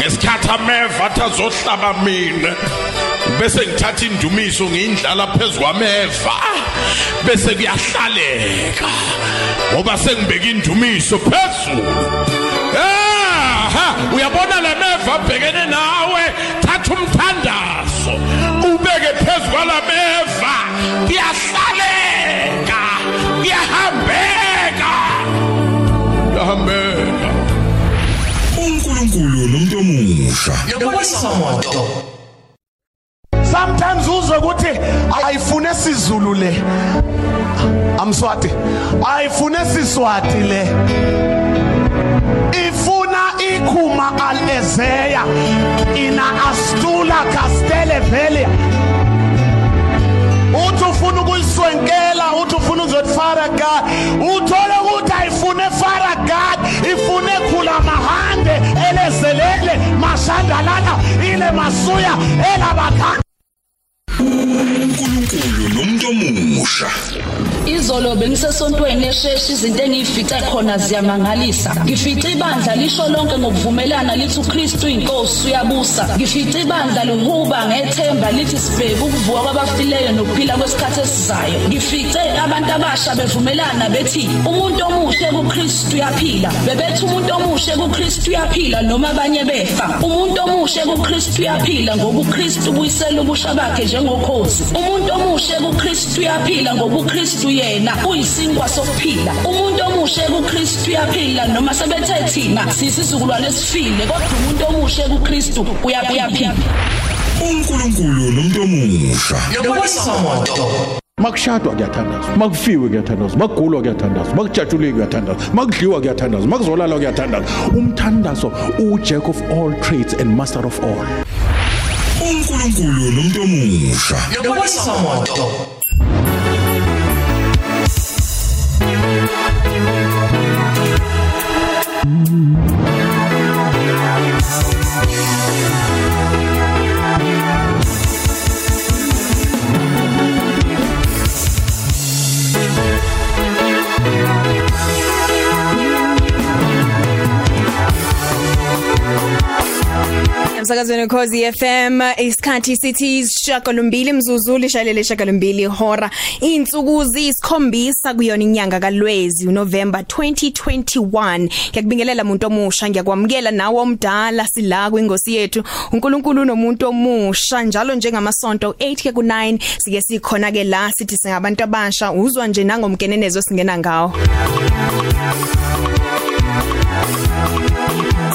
ngesikhathi ameva athi azohlaba mina. Bese ngithatha indumiso ngiyindlala phezulu kwameva. Bese kuyahlaleka. Ngoba sengibeka indumiso phezulu aha uyabona lemeva abhekene nawe? Thatha umthandazo. Ubeke phezulu kwalameva kuyahlaleka. Kuyahambeka. Kuyahambeka. uNkulunkulu nomuntu omusha. Yobonisa moto. sometimes uzwe ukuthi ayifune sizulu le. Amswati ayifune siswati le. Ifuna ikhuma alezeya. Ina astula castele velia uthi ufuna ukuyiswenkela uthi ufuna uzothi faragad uthole ukuthi ayifune faragad ifune khula mahande elezelele mashandalana ile masuya elabakhanda uNkulunkulu nomuntu omusha. Izolo bengisesontweni esheshi izinto engiyifice khona ziyamangalisa. Ngifice ibandla lisho lonke ngokuvumelana lithi uKristu inkosi uyabusa. Ngifice ibandla lihuba ngethemba lithi sibheke ukuvuka kwabafileyo nokuphila kwesikhathi esizayo. Ngifice abantu abasha bevumelana bethi umuntu omusha kuKristu uyaphila. Bebethi umuntu omusha kuKristu uyaphila noma abanye befa. Umuntu omusha kuKristu uyaphila ngoba uKristu ubuyisela ubusha bakhe njengokhozi. Umuntu omusha kuKristu uyaphila ngoba uKristu yena uyisinkwa sokuphila. Umuntu omusha kuKristu uyaphila noma sebethe thina sisizukulwane esifile kodwa umuntu omusha kuKristu uyaphila. uNkulunkulu nomuntu omusha. Yobonisa moto. makushadwa kuyathandazwa makufiwe kuyathandazwa makugulwa kuyathandazwa makujatshulwe kuyathandazwa makudliwa kuyathandazwa makuzolala kuyathandazwa. Umthandazo ujack of all trades and master of all. uNkulunkulu nomuntu omusha. Yobonisa moto. Emsakazweni Khosi FM isikhathi sithi shakalombili mzuzu lishalele shakalombili hora. Insuku zisikhombisa kuyona inyanga kaLwezi uNovember 2021 ngiyakubingelela umuntu omusha ngiyakwamukela nawe omdala sila kwingosi yethu. uNkulunkulu nomuntu omusha njalo njengamasonto 8 ke ku9 sike sikhona ke la sithi singabantu abasha uzwa nje nangomkenenezo singena ngawo.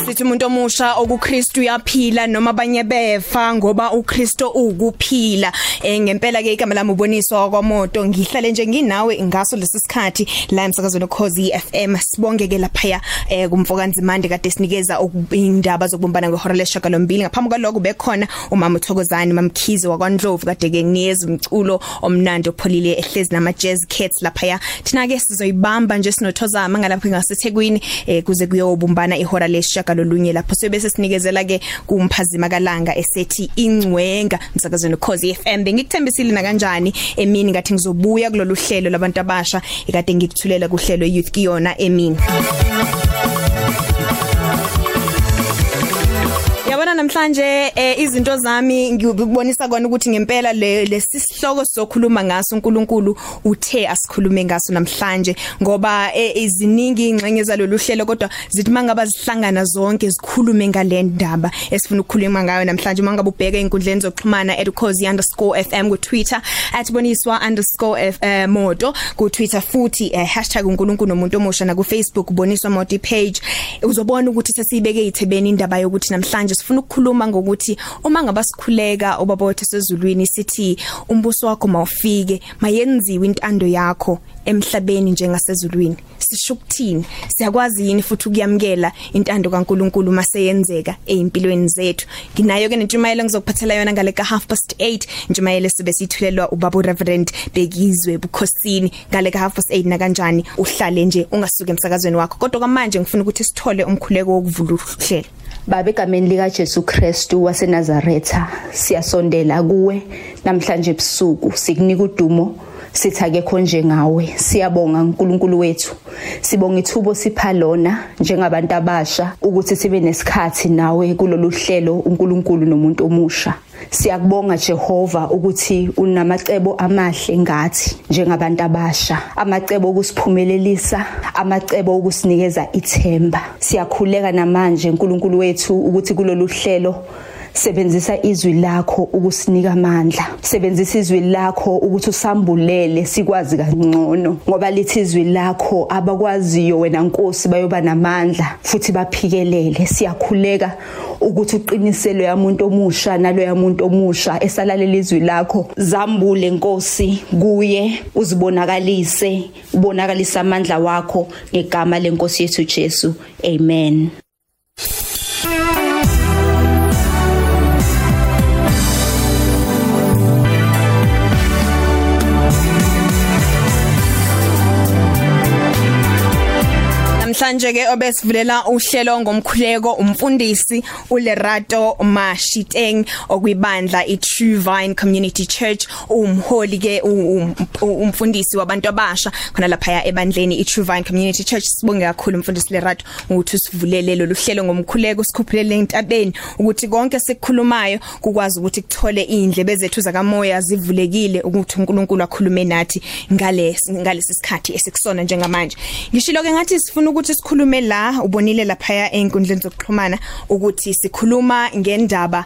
Sithi umuntu omusha okuKristu uyaphila noma abanye befa ngoba uKristu ukuphila. Eh ngempela ke igama lami uboniswa kwamoto ngihlale nje nginawe ngaso lesisikhathi la emsakazweni Khosi FM sibonge ke lapha eh kumfokanzi mande kade sinikeza indaba zokubumbana ngehora leshakalombili ngaphambi kwaloko bekhona umama uthokozani mamkhize wakwaNdlovu kade ke nginikeza umculo omnandi opholile ehlezi nama jazz cats lapha thina ke sizoyibamba nje sinothozama ngalapha ngasethekwini eh kuze kuyobumbana ihora leshakalolunye lapho sebese sinikezela ke kumphazima kalanga esethi ingcwenga. Msakazweni Khosi FM bengikuthembisile na kanjani emini ngathi ngizobuya kulolu hlelo labantu abasha ekade ngikuthulela kuhlelo youth kiyona emini. Namhlanje eh, izinto zami ngikubonisa kona ukuthi ngempela le lesisihloko sokhuluma ngaso uNkulunkulu uthe asikhulume ngaso namhlanje. Ngoba eh, iziningi ingxenye zalolu hlelo kodwa zithi mangaba zihlangana zonke zikhulume ngale ndaba esifuna ukukhuluma ngayo namhlanje. Mangaba ubheka inkundleni zokuxhumana @cozy_fm ku Twitter @boniswa_moto ku Twitter futhi eh, #unkulunkulu nomuntu omusha na ku Facebook boniswa moto page. Uzobona ukuthi sesibeke ithebeni indaba yokuthi namhlanje sifuna ukukhuluma ngokuthi uma ngaba sikhuleka obaba wethu sezulwini sithi umbuso wakho mawufike mayenziwe intando yakho emhlabeni njengasezulwini. Sisho ukuthini? Siyakwazi yini futhi ukuyamkela intando kaNkuluNkulu maseyenzeka ezimpilweni zethu? Nginayo ke nentshumayelo ngizokuphathela yona ngale ka half past 8 ntshumayelo sibe sithulelwa ubaba Reverend Bekizwe bukhosini ngale ka half past 8 na kanjani uhlale nje ungasuka emsakazweni wakho. Kodwa kamanje ngifuna ukuthi sithole umkhuleko wokuvula uhlela Baba egameni lika Jesu Kristu waseNazaretha siyasondela kuwe namhlanje ebusuku sikunika udumo sithi akekho njengawe siyabonga uNkulunkulu wethu. Sibonga ithubo sipha lona njengabantu abasha ukuthi sibe nesikhathi nawe kulolu hlelo uNkulunkulu nomuntu omusha. Siyakubonga Jehova ukuthi unamacebo amahle ngathi njengabantu abasha. Amacebo okusiphumelelisa amacebo okusinikeza ithemba. Siyakhuleka namanje uNkulunkulu wethu ukuthi kulolu hlelo sebenzisa izwi lakho ukusinika amandla. Sebenzisa izwi lakho ukuthi usambulele sikwazi kangcono ngoba lithi izwi lakho abakwaziyo wena Nkosi bayoba namandla futhi baphikelele. Siyakhuleka ukuthi uqiniselo yamuntu omusha nalo yamuntu omusha esalalela izwi lakho. Zambule Nkosi kuye uzibonakalise ubonakalisa amandla wakho ngegama lenkosi yethu Jesu. Amen. Namhlanje ke obesivulela uhlelo ngomkhuleko umfundisi uLerato Mashiteng okwibandla iTrue Vine Community Church umholi ke umfundisi wabantu abasha khona lapha ebandleni iTrue Vine Community Church. Sibonge kakhulu umfundisi Lerato ukuthi usivulele lo hlelo ngomkhuleko sikhuphulele entabeni ukuthi konke sikukhulumayo kukwazi ukuthi kuthole indlebe zethu zakamoya zivulekile ukuthi uNkulunkulu akhulume nathi ngale ngalesi sikhathi esikusona njengamanje. Ngishilo ke ngathi sifuna ukuthi sikhulume la ubonile lapha einkundleni zokuxhumana ukuthi sikhuluma ngendaba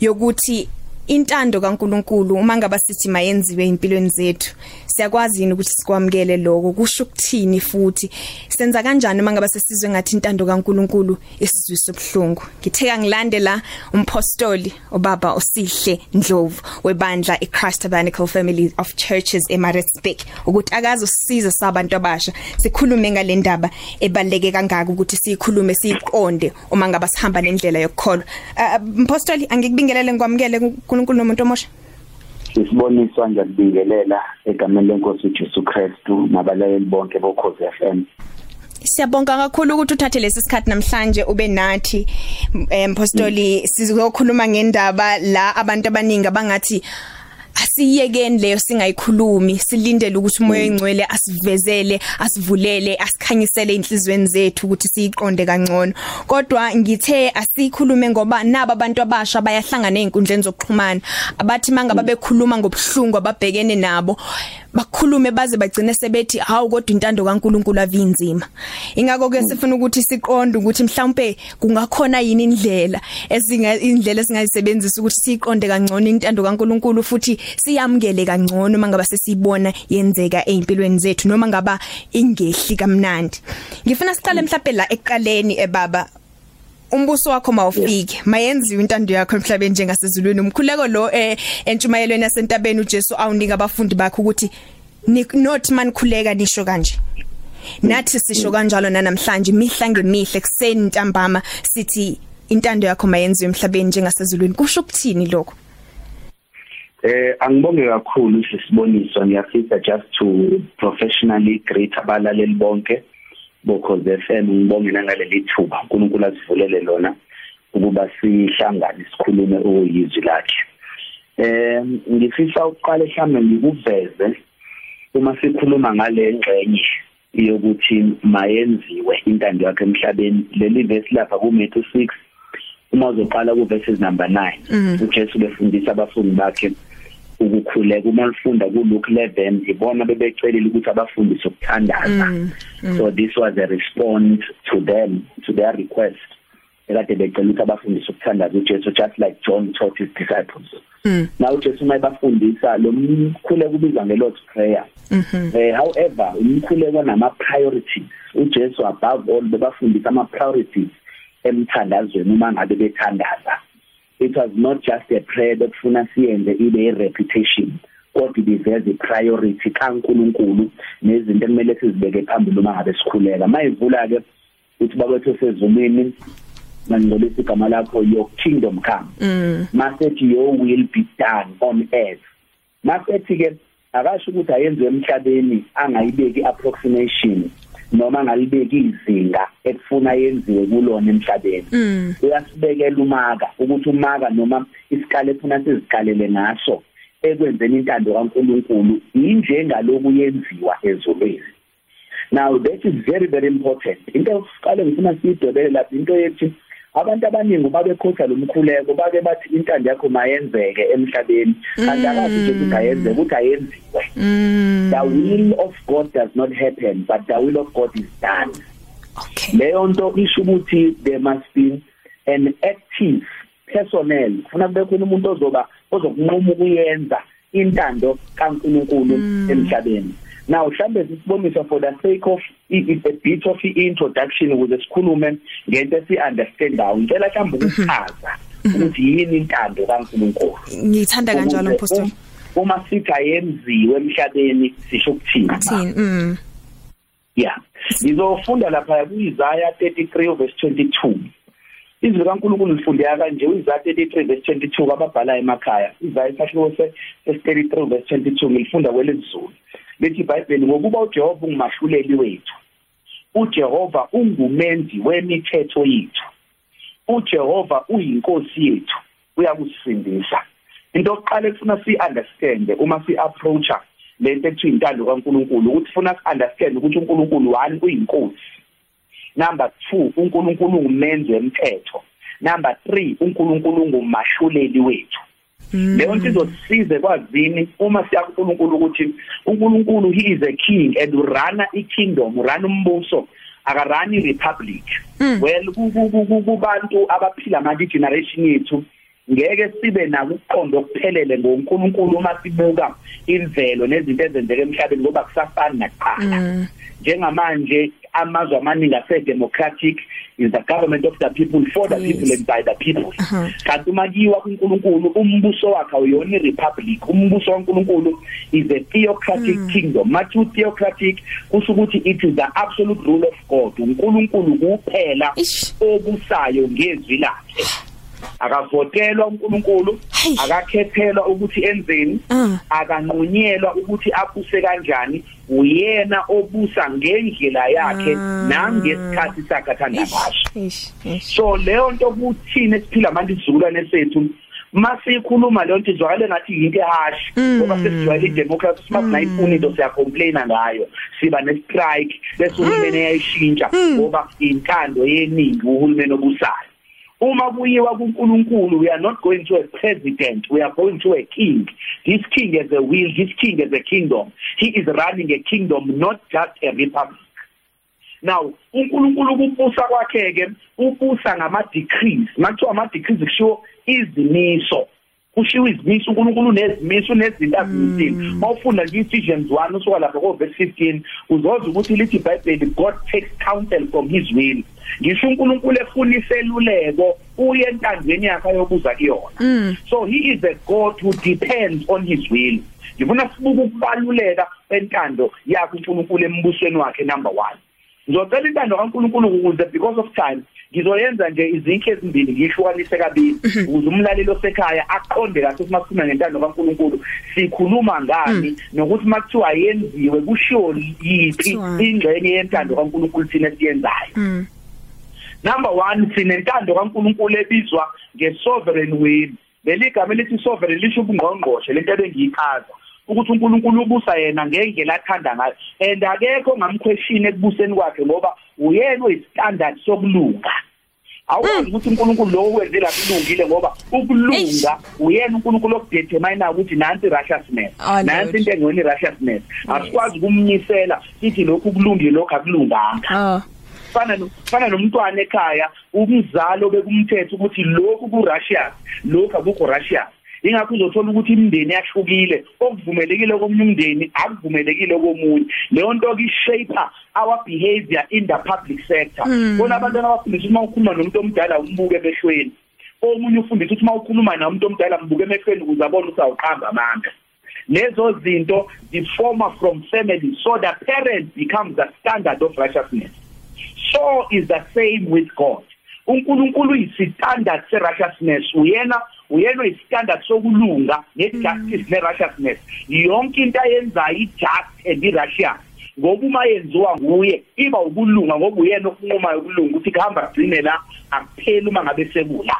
yokuthi intando kaNkuluNkulu uma ngaba sithi mayenziwe empilweni zethu siyakwazi yini ukuthi sikwamukele lokho. Kusho ukuthini futhi? Senza kanjani uma ngaba sesizwe ngathi intando kaNkuluNkulu isizwisa ubhlungu ngitheka ngilande la umpostoli obaba osihle Ndlovu webandla iChrist Tabernacle Family of Churches eMaritzburg ukuthi akazi usisiza sabantu abasha. Sikhulume ngale ndaba ebaleke kangaka ukuthi sikhulume siqonde uma ngaba sihamba nendlela yokukholwa. Umpostoli angikubingelele ngikwamukele uNkulunkulu nomuntu omusha Sisiboniswa ngiyakubingelela egameni lenkosi uJesu Kristu nabalaleli bonke bokhozi FM. Siyabonga kakhulu ukuthi uthathe lesi sikhathi namhlanje ube nathi empostoli sizokhuluma ngendaba la abantu abaningi abangathi asiyekeni leyo singayikhulumi silindele ukuthi umoya engcwele asivezele asivulele asikhanyisele inhlizweni zethu ukuthi siyiqonde kangcono. Kodwa ngithe asikhulume ngoba naba abantu abasha bayahlangana einkundleni zokuxhumana. Abathi mangaba bekhuluma ngobhlungu ababhekene nabo bakhulume baze bagcine sebethi hawu kodwa intando kaNkuluNkulu avinzima. Ingakho ke sifuna ukuthi siqonde ukuthi mhlawumbe kungakhona yini indlela esinga indlela esingayisebenzisa ukuthi siqonde kangcono intando kaNkuluNkulu futhi siyamukele kangcono mangaba sesibona yenzeka eimpilweni zethu noma ngaba ingehli kamnandi. Ngifuna siqale mhlawumbe la eqaleni ebaba umbuso wakho mawufike. Mayenziwe intando yakho emhlabeni njengasezulwini. Umkhuleko lo eh entshumayelweni yasentabeni uJesu awunika abafundi bakhe ukuthi not manikhuleka nisho kanje. Nathi sisho kanjalo namhlanje mihla ngemihle ekseni ntambama sithi intando yakho mayenziwe emhlabeni njengasezulwini. Kusho ukuthini lokho? Eh angibonge kakhulu sisiboniswa ngiyafisa just to professionally greet abalaleli bonke bokhoze FM ngibonge nangaleli thuba. uNkulunkulu asivulele lona ukuba sihlangane sikhulume uyizwi lakhe. Eh ngifisa uqala mhlambe ngikuveze uma sikhuluma ngale ngxenye yokuthi mayenziwe intando yakhe emhlabeni. Leli verse lapha ku Matthew 6 uma uzoqala ku verses number 9 uJesu befundisa abafundi bakhe ukukhuleka uma lifunda ku Luke 11 ibona bebecelile ukuthi abafundise ukuthandaza mm, mm. so this was a response to them to their request ekade becela ukuthi abafundise ukuthandaza uJesu just like John taught his disciples mm. now uJesu mayebafundisa lo mkhuleko ubizwa ngelord's prayer mm -hmm. eh however umkhuleko nama priorities uJesu above all bebafundisa ama priorities emthandazweni uma ngabe bethandaza it was not just a prayer bekufuna siyenze ibe i reputation kodwa ibiveza priority kaNkuluNkulu nezinto ekumele sizibeke phambili uma ngabe sikhuleka. Mayivula ke uthi bakwethu sezulwini mangcolisa igama lakho your kingdom come. Mm. masethi your will be done on earth. Masethi ke akasho ukuthi ayenziwe emhlabeni angayibeki approximation noma ngalibeki izinga ekufuna yenziwe kulona emhlabeni. Uyasibekela umaka ukuthi umaka noma isikale efuna sizikalele ngaso ekwenzeni intando kaNkuluNkulu injengaloku yenziwa ezulwini. Now that is very very important. Into yokuqala ngifuna siyidobele lapha into yethi abantu abaningi babekhosa lomkhuleko bake bathi intando yakho mayenzeke emhlabeni. Kanti akazi nje ukuthi ayenzeke ukuthi ayenziwe. The will of God does not happen but the will of God is done. Okay. Leyo nto isho ukuthi there must be an active personnel. Kufuna kube khona umuntu ozoba ozokunquma ukuyenza intando kaNkuluNkulu emhlabeni. Now mhlambe sisibonisa for the sake of i- i- a bit of introduction ukuze sikhulume ngento esi understandayo ngicela mhlawumbe ukuchaza ukuthi yini intando kaNkuluNkulu. Ngithanda kanjalo um- uma sithi ayenziwe emhlabeni sisho ukuthini? Thini mm. Yeah. Ngizofunda lapha kuIsaiah 33 verse 22 izwi kaNkuluNkulu lifundeka kanje uIsaiah 33 verse 22 kwababhala emakhaya. Isaiah isahluko se 33 verse 22 ngilifunda kwelezulu lithi iBhayibheli ngokuba uJehova ungumahluleli wethu uJehova ungumenzi wemithetho yethu uJehova uyinkosi yethu uyakusindisa. Into yokuqala efuna si understand uma si approacha lento ekuthiwa intando kaNkuluNkulu ukuthi funa si understand ukuthi uNkulunkulu one uyinkosi. Number 2 uNkulunkulu ungumenzi wemthetho. Number 3 uNkulunkulu ungumahluleli wethu. Leyo nto izosisize kwazini uma siya kuNkulunkulu ukuthi uNkulunkulu he is a king and urana ikingdom urana umbuso akarani republic well ku- ku- ku- ku- kubantu abaphila manje generation yethu ngeke sibe nako ukuqonda okuphelele ngoNkulunkulu uma sibuka imvelo nezinto ezenzeka emhlabeni ngoba kusafani nakuqala. Njengamanje amazwe amaningi ase democratic is the government of the people for the Yes. people and by the people. Kanti uma kiwa kuNkulunkulu umbuso wakhe awuyona irepublic umbuso kaNkulunkulu is a theocratic kingdom. Mathi theocratic kusho ukuthi it is the absolute rule of God. uNkulunkulu kuphela Ish. obusayo ngezwi lakhe. Akavotelwa uNkulunkulu akakhethelwa ukuthi enzeni Ah. akanqunyelwa ukuthi abuse kanjani uyena obusa ngendlela yakhe Ah. nangesikhathi sakhe athanda ngaso. so leyo nto kuthina esiphila manje isizukulwane sethu masikhuluma leyo nto izwakale ngathi yinto ehash ngoba sesijwayele idemocracy simasingayifuni into siyacomplaina ngayo siba ne-strike bese uhulumeni eyayishintsha ngoba intando yeningi uhulumeni obusayo. Uma kuyiwa kuNkulunkulu we are not going to a president we are going to a king. This king has a will this king has a kingdom. He is running a kingdom not just a republic. Now uNkulunkulu kubusa kwakhe ke ubusa ngama decrees makuthiwa ama decrees kushiwo izimiso. Kushiwo izimiso uNkulunkulu nezimiso nezinto azimisile mawufunda nje Ephesians 1 usuka lapha ko verse 15 uzoza ukuthi lithi iBhayibheli God takes counsel from his will. Ngisho uNkulunkulu efuna iseluleko uye entandweni yakhe ayobuza kuyona. So he is a God who depends on his will. Ngifuna sibuke ukubaluleka kwentando yakhe uNkulunkulu embusweni wakhe number 1 ngizocela intando kaNkulunkulu ukuze because of time ngizoyenza nje izinhle ezimbili ngihlukanise kabili ukuze umlaleli osekhaya aqonde kahle ukuthi masikhuluma ngentando kaNkulunkulu sikhuluma ngani nokuthi makuthiwa yenziwe kushiwo yiphi Kuthiwani. ingxenye yentando kaNkulunkulu thina siyenzayo number 1 sinentando kaNkulunkulu ebizwa ngesovereign will leligama elithi sovereign lisho ubungqongqoshe lento ebengiyichaza. Ukuthi uNkulunkulu ubusa yena ngendlela athanda ngayo. And akekho ngamquestion ekubuseni kwakhe ngoba uyena oyistandard sokulunga. Awukwazi ukuthi uNkulunkulu lo wenzela kulungile ngoba ukulunga uyena uNkulunkulu okudetermine ukuthi nansi righteousness Oh, nansi into engiyona righteousness asikwazi ukumnyisela sithi lokhu kulungile lokhu akulunganga. Ah fana fana nomntwana ekhaya umzalo bekumthethe ukuthi lokhu ku-Russia lokhu akukho Russia. Ingakho uzothola ukuthi imindeni yahlukile okuvumelekile komunye umndeni akuvumelekile komunye. Leyo nto ke ishaper our behavior in the public sector. Bona abantwana abafundisa uma ukhuluma nomuntu omdala umbuke emehlweni. Omunye ufundisa ukuthi uma ukhuluma nomuntu omdala mbuke emehlweni ukuze abone ukuthi awuqamba amanga lezo zinto ziforma from family so the parent becomes the standard of righteousness. So is the same with God. uNkulunkulu uyisitandard serighteousness. Uyena uyena uyisitandard sokulunga nejustice nerighteousness yonke into ayenzayo ijust and irighteous ngoba uma yenziwa nguye iba ukulunga ngoba uyena okunqumayo ukulunga ukuthi kuhamba gcine la akupheli uma ngabe sekula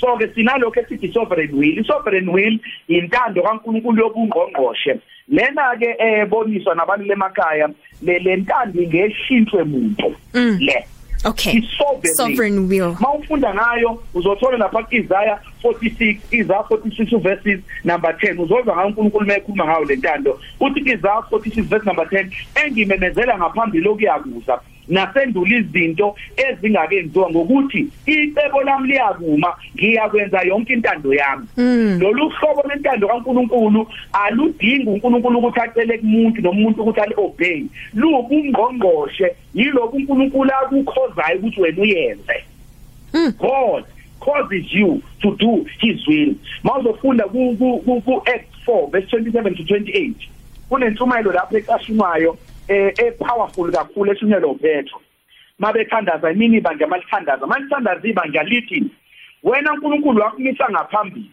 so ke sinalokho esithi sovereign will. Isovereign will intando kaNkuluNkulu yobungqongqoshe. Lena ke eboniswa nabantu lemakhaya le lentando ngeshintshwe muntu. Le. Okay. Isovereign. Sovereign will. Mawufunda ngayo uzothola lapha kuIsaiah 46 Isaiah 46 verses number 10 uzozwa ngayo uNkulunkulu mekhuluma ngayo lentando uthi Isaiah 46 verse number 10 engimemezela ngaphambili lokuyakuza nasendulo izinto ezingakenziwa ngokuthi icebo lami liyakuma ngiyakwenza yonke intando yami. Lolu hlobo lentando kaNkuluNkulu aludingi uNkulunkulu ukuthi acele kumuntu nomuntu ukuthi aliobey lubungqongqoshe yilobu uNkulunkulu akukhozayo ukuthi wena uyenze. God causes you to do his will. Mawuzofunda ku ku Acts 4 verse 27 to 28 kunentshumayelo lapho ecashunwayo eh e powerful kakhulu eshunyelo Petro mabethandaza imini ibandla malithandaza. Malithandaza ibandla lithi wena uNkulunkulu wakumisa ngaphambili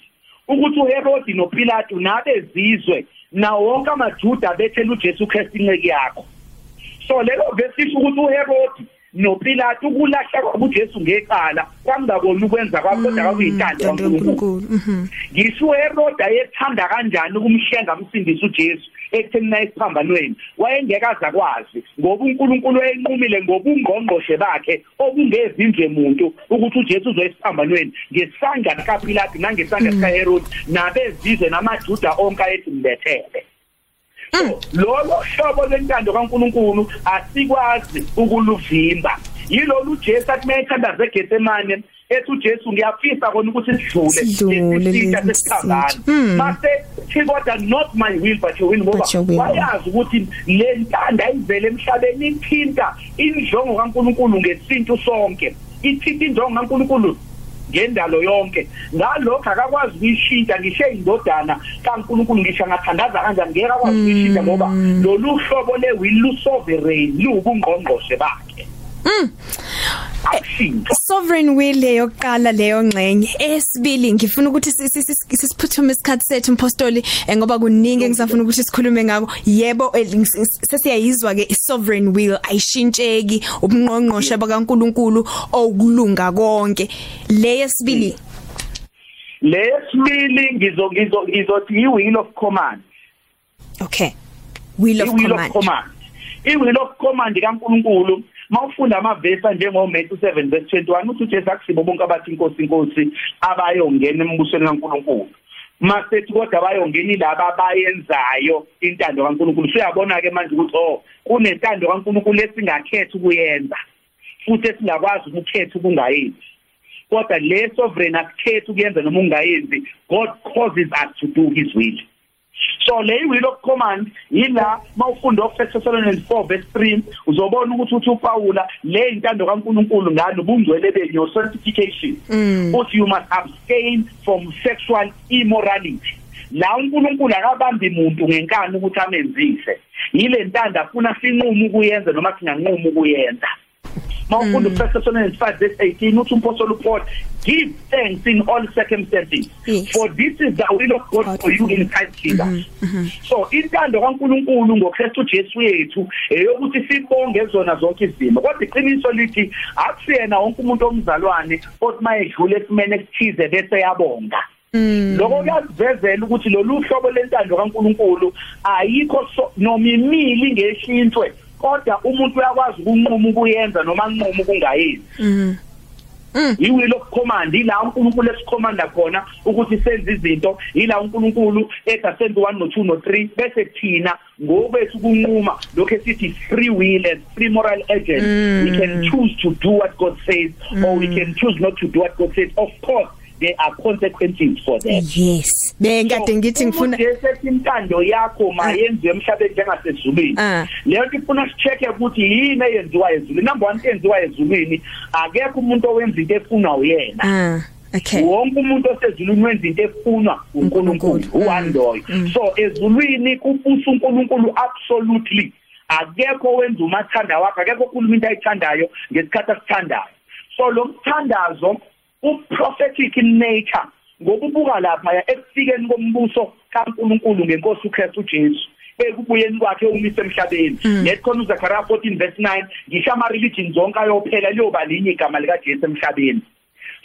ukuthi uHerodi noPilato nabezizwe nawo wonke amaJuda bethela uJesu Kristu inceke yakho. So lelo vesisho ukuthi uHerodi noPilato ukulahla kwabuJesu ngecala kwangaboni ukwenza kwakho kodwa kwakuyintando kaNkulunkulu. Mhm. ngisho uHerodi ayethanda kanjani ukumhlenga umsindisi uJesu ekutheni esiphambanweni wayengekaza kwazi ngoba uNkulunkulu wayenqumile ngobungqongqoshe bakhe obungezinje umuntu ukuthi uJesu uzoyesiphambanweni ngesandla kaPilato nangesandla sikaHerodi nabezizwe namaJuda onke ayethimlethele lolo hlobo lentando kaNkuluNkulu asikwazi ukuluvimba. Yilolu Jesu athi mayethandaza eGetsemane ethi uJesu ngiyafisa kona ukuthi sidlule Sidlule lesisitha lesi sesithabana sitha. Mm. mase kodwa not my will but your will ngoba wayazi ukuthi le ntanda ivele emhlabeni ithinta injongo kaNkuluNkulu ngesintu sonke. Ithinta injongo kaNkuluNkulu. Ngendalo yonke. Ngalokho akakwazi ukuyishintsha ngisho indodana kaNkuluNkulu ngisho ngathandaza kanjani ngeke akwazi ukuyishintsha ngoba lolu hlobo le will lu sovereign lubungqongqoshe bakhe. Akushintsha Sovereign will leyo qala leyo ngxenye. Esibili ngifuna ukuthi si- si- si- sisiphuthume isikhathi sethu mpostoli eh, ngoba kuningi engisafuna ukuthi sikhulume ngako. Yebo eh, ngis- ngis- sesiyayizwa ke isovereign will ayishintsheki ubungqongqoshe bakaNkuluNkulu okulunga konke. Leyo sibili lesibili ngizo ngizo ngizothi i will of command. Okay. Will of i-will of command. command. I-will of command kaNkuluNkulu. Mawufunda amavesi njengo Matthew 7 verse 21 uthi uJesu akusibo bonke abathi inkosi inkosi abayongena embusweni kaNkuluNkulu. Masethi kodwa bayongena laba abayenzayo intando kaNkuluNkulu. Siyabona ke manje ukuthi oh kunentando kaNkuluNkulu esingakhetha ukuyenza futhi esingakwazi ukukhetha ukungayenzi. Kodwa le sovereign akukhethi ukuyenza noma ungayenzi God causes us to do his will. So le will of command yila mawufunda of 1 Thessalonians 4 verse 3 uzobona ukuthi uthi uPaula le intando kaNkuluNkulu ngani ubungcwele benyo sanctification uthi you must abstain from sexual immorality. La uNkulunkulu akabambi umuntu ngenkani ukuthi amenzise. Yile ntanda afuna sinqume ukuyenza noma singanqumi ukuyenza. Mawufunda u 1 Thessalonians 5 verse 18 uthi umpostoli Paul give thanks in all circumstances. Yes. for this is the will of God for you in Christ Jesus. So intando kaNkuluNkulu ngoKristu Jesu yethu eyokuthi sibonge zona zonke izimo. Kodwa iqiniso lithi akusiyena wonke umuntu omzalwane othi mayedlule esimene esithize bese yabonga. Lokho kuyazivezela ukuthi lolu hlobo lentando kaNkuluNkulu ayikho so- noma imili ngeshintshwe kodwa umuntu uyakwazi ukunquma ukuyenza noma anquma ukungayenzi i-will of command ila uNkulunkulu esikhomanda khona ukuthi senze izinto ila uNkulunkulu etha senze 1 no 2 no 3 bese thina ngobethu kunquma lokho esithi free will and free moral agent. We can choose to do what God says or we can choose not to do what God says. Of course there are consequences for that. Yes. Bengade ngithi ngifuna ujesethi intando yakho mayenziwe emhlabeni njengasezulwini. Ah. leyo nto ifuna sicheke ukuthi yini eyenziwa ezulwini. Number 1 eyenziwa ezulwini akekho umuntu owenza into efunwa uyena. Ah okay. Wonke umuntu osezulwini wenza into efunwa uNkulunkulu uNkulunkulu. uwandoyo so ezulwini kubusa uNkulunkulu absolutely. Akekho wenza umathanda wakhe akekho ukhuluma into ayithandayo ngesikhathi asithandayo. So lo mthandazo uprophetic in nature. Ngokubuka lapha ekufikeni kombuso kaNkulunkulu ngenkosi uKristu uJesu ekubuyeni kwakhe umisa emhlabeni. Let khona uZakhariya 14 verse 9 ngisho ama religion zonke ayophela liyoba linye igama lika Jesu emhlabeni.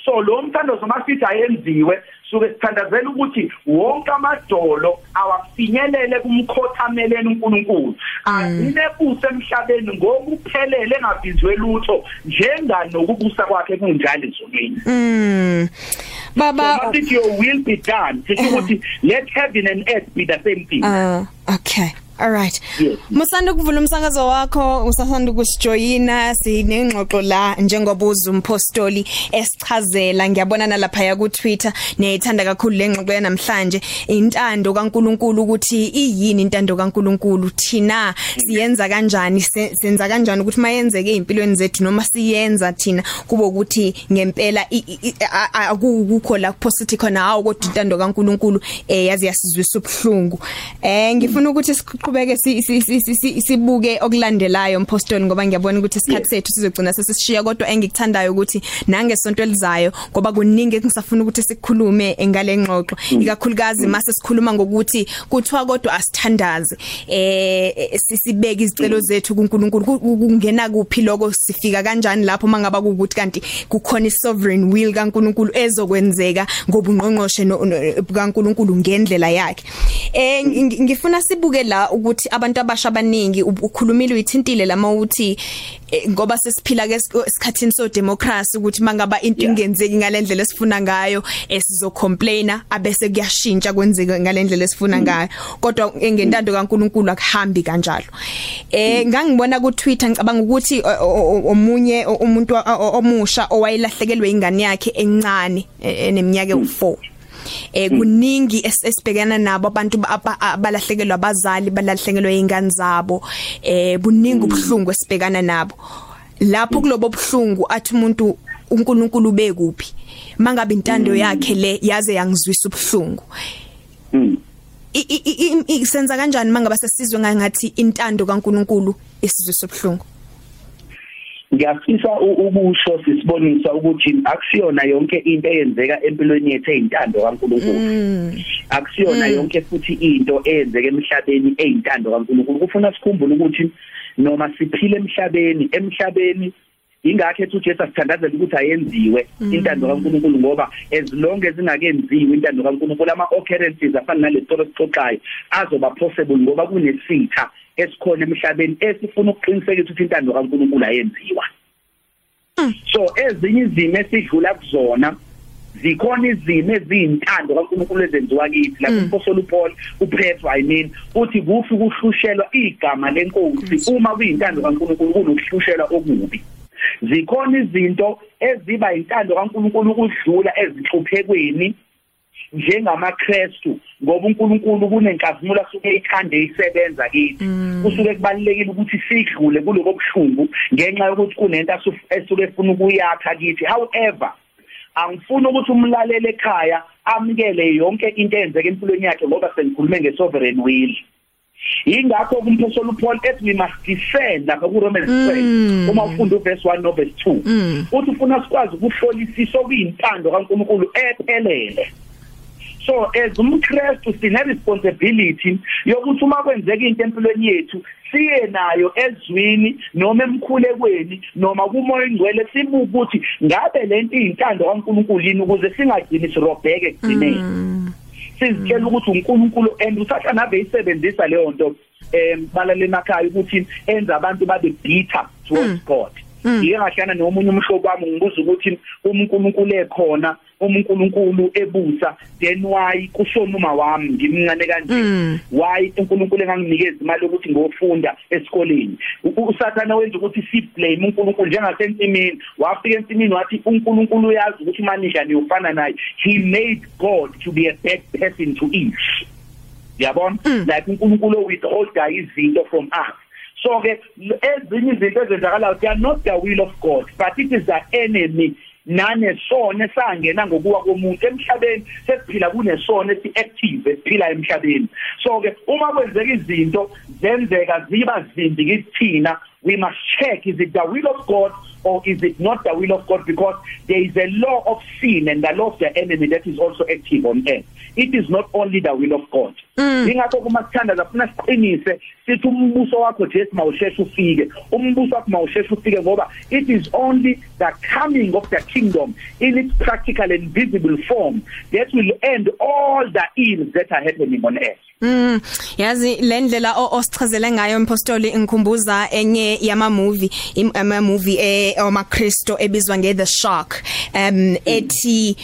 So lo mthandazo masithi ayenziwe suke sithandazela ukuthi wonke amadolo awafinyelele kumkhothameleni uNkulunkulu agcine busa emhlabeni ngokuphelele engabizwe lutho njenganokubusa kwakhe kunjalo ezonweni Mm. Baba masithi your will be done sithi ukuthi let heaven and earth be the same thing Uh okay. Alright. Yes. Musanda ukuvula umsakazo wakho usasanda ukusijoyina sinengxoxo la njengoba uzumpostoli esichazela. Ngiyabona nalapha ya ku Twitter neyithanda kakhulu lengxoxo yanamhlanje. Intando kaNkuluNkulu ukuthi iyini intando kaNkuluNkulu? Thina siyenza kanjani? Se- senza kanjani ukuthi mayenzeke empilweni zethu noma siyenza thina? Kube ukuthi ngempela i- i- i- a- a- akukho la positive khona hawo kodwa intando kaNkuluNkulu eh yazi yasizwisa ubhlungu eh ngifuna ukuthi siqhubeke si- si- si- si- si- sibuke okulandelayo mpostoli ngoba ngiyabona ukuthi isikhathi sethu sizogcina sesishiya kodwa engikuthandayo ukuthi nangesonto elizayo ngoba kuningi engisafuna ukuthi sikhulume ngale ngxoxo. Ikakhulukazi mase sikhuluma ngokuthi kuthiwa kodwa asithandaze eh sisibeke izicelo zethu kuNkulunkulu. Ku- ku- kungena kuphi lokho sifika kanjani lapho? Mangaba ukuthi kanti kukhona isovereign will kaNkulunkulu ezokwenzeka ngobungqongqoshe no- no- kaNkulunkulu ngendlela yakhe. Eh ng- ngifuna sibuke la ukuthi abantu abasha abaningi u- ukhulumile uyithintile lama uthi eh, ngoba sesiphila ke es- esikhathini so democracy ukuthi mangaba into Yeah. ingenzeki ngalendlela esifuna ngayo esizo complainer abese kuyashintsha kwenzeke ngalendlela esifuna ngayo. Kodwa ngentando kaNkuluNkulu akuhambi kanjalo. Eh ngangibona ku Twitter ngicabanga ukuthi o- o- o- omunye o- umuntu wa- o- omusha owayelahlekelwe ingane yakhe encane eh, eneminyaka ewu4 eh kuningi es- esibhekana nabo abantu ba- aba- abalahlekelwa abazali balahlekelwa izingane zabo. Eh buningi ubhlungu esibhekana nabo. Lapho kulobo buhlungu athi umuntu uNkulunkulu bekuphi mangabe intando yakhe le yaze yangizwisa ubhlungu Mm. I- i- i- i- senza kanjani mangabe sesizwe ngathi intando kaNkulunkulu isizwe sobhlungu ngiyafisa u- ukusho sisibonisa ukuthi akusiyona yonke into eyenzeka empilweni yethu eyintando kaNkulunkulu. Akusiyona yonke futhi into eyenzeka emhlabeni eyintando kaNkulunkulu. Kufuna sikhumbule ukuthi noma siphile emhlabeni emhlabeni ingakho ethi uJesu asithandazela ukuthi ayenziwe intando kaNkulunkulu ngoba as long as ingakenziwi intando kaNkulunkulu ama occurrences afana nale story sixoxayo azoba possible ngoba kunesitha. Esikhona emhlabeni esifuna ukuqinisekisa ukuthi intando kaNkulunkulu ayenziwa. So ezinye izimo esidlula kuzona zikhona izimo eziyintando kaNkulunkulu ezenziwa kithi. La umpostoli uPaul uPetro I mean uthi kufi kuhlushelwa igama lenkosi. Uma kuyintando kaNkulunkulu kunokuhlushelwa okubi. Zikhona izinto eziba intando kaNkulunkulu ukudlula ezinhluphekweni. njengamaKristu ngoba uNkulunkulu kunenkazimulo asuke ikhande isebenza kithi. Kusuke kubalekile ukuthi sidlule kuloko buhlungu ngenxa yokuthi kunento asu- esuke efuna ukuyakha kithi. However angifuni ukuthi umlaleli ekhaya amukele yonke into eyenzeka empilweni yakhe ngoba sengikhulume ngesovereign will. Ingakho kumphosolo uPaul ethi we must discern lapha kuRomans 12 uma ufunda uverse 1 no verse 2 uthi ufuna sikwazi ukuhlolisisa okuyintando kaNkulunkulu ephelele. So as umKristu sine responsibility yokuthi uma kwenzeka into empilweni yethu siye nayo ezwini noma emkhulekweni noma kumoya ingcwele sibuke ukuthi ngabe lento iyintando kaNkulunkulu yini ukuze singagcini sirobheke ekugcineni. Sizitshela ukuthi uNkulunkulu and usahla nabe isebenzisa leyo nto em balale emakhaya ukuthi enza abantu babe bitter towards God. Ngike ngahlana nomunye umhlobo wami ngibuza ukuthi uNkulunkulu ekhona uNkulunkulu ebusa then why kushona uma wami ngimncane kanje? Why uNkulunkulu enganginikeza imali ukuthi ngofunda esikoleni? U- usathana wenza ukuthi si blame uNkulunkulu njengasensimini. Wafika ensimini wathi uNkulunkulu uyazi ukuthi manisha niyofana naye. He made God to be a bad person to Eve yabona? Like uNkulunkulu withholda izinto from us. So ke ezinye izinto ezenzakalayo they are not the will of God but it is the enemy. Nanesona esangena ngokuwa komuntu. Emhlabeni sesiphila kunesona esi active esiphila emhlabeni. So ke uma kwenzeka izinto zenzeka ziba zimbi kithina. We must check is it the will of God or is it not the will of God? Because there is a law of sin and the law of the enemy that is also active on earth. It is not only the will of God. Ingakho kuma sithandaza funa siqinise sithi umbuso wakho Jesu mawusheshe ufike. Umbuso wakho mawusheshe ufike ngoba it is only the coming of the kingdom in its practical and visible form that will end all the ills that are happening on earth. Mm. Yazi lendlela osichazele ngayo mpostoli ngikhumbuza enye yama movie ama movie eh omakristo ebizwa nge The Shark um ethi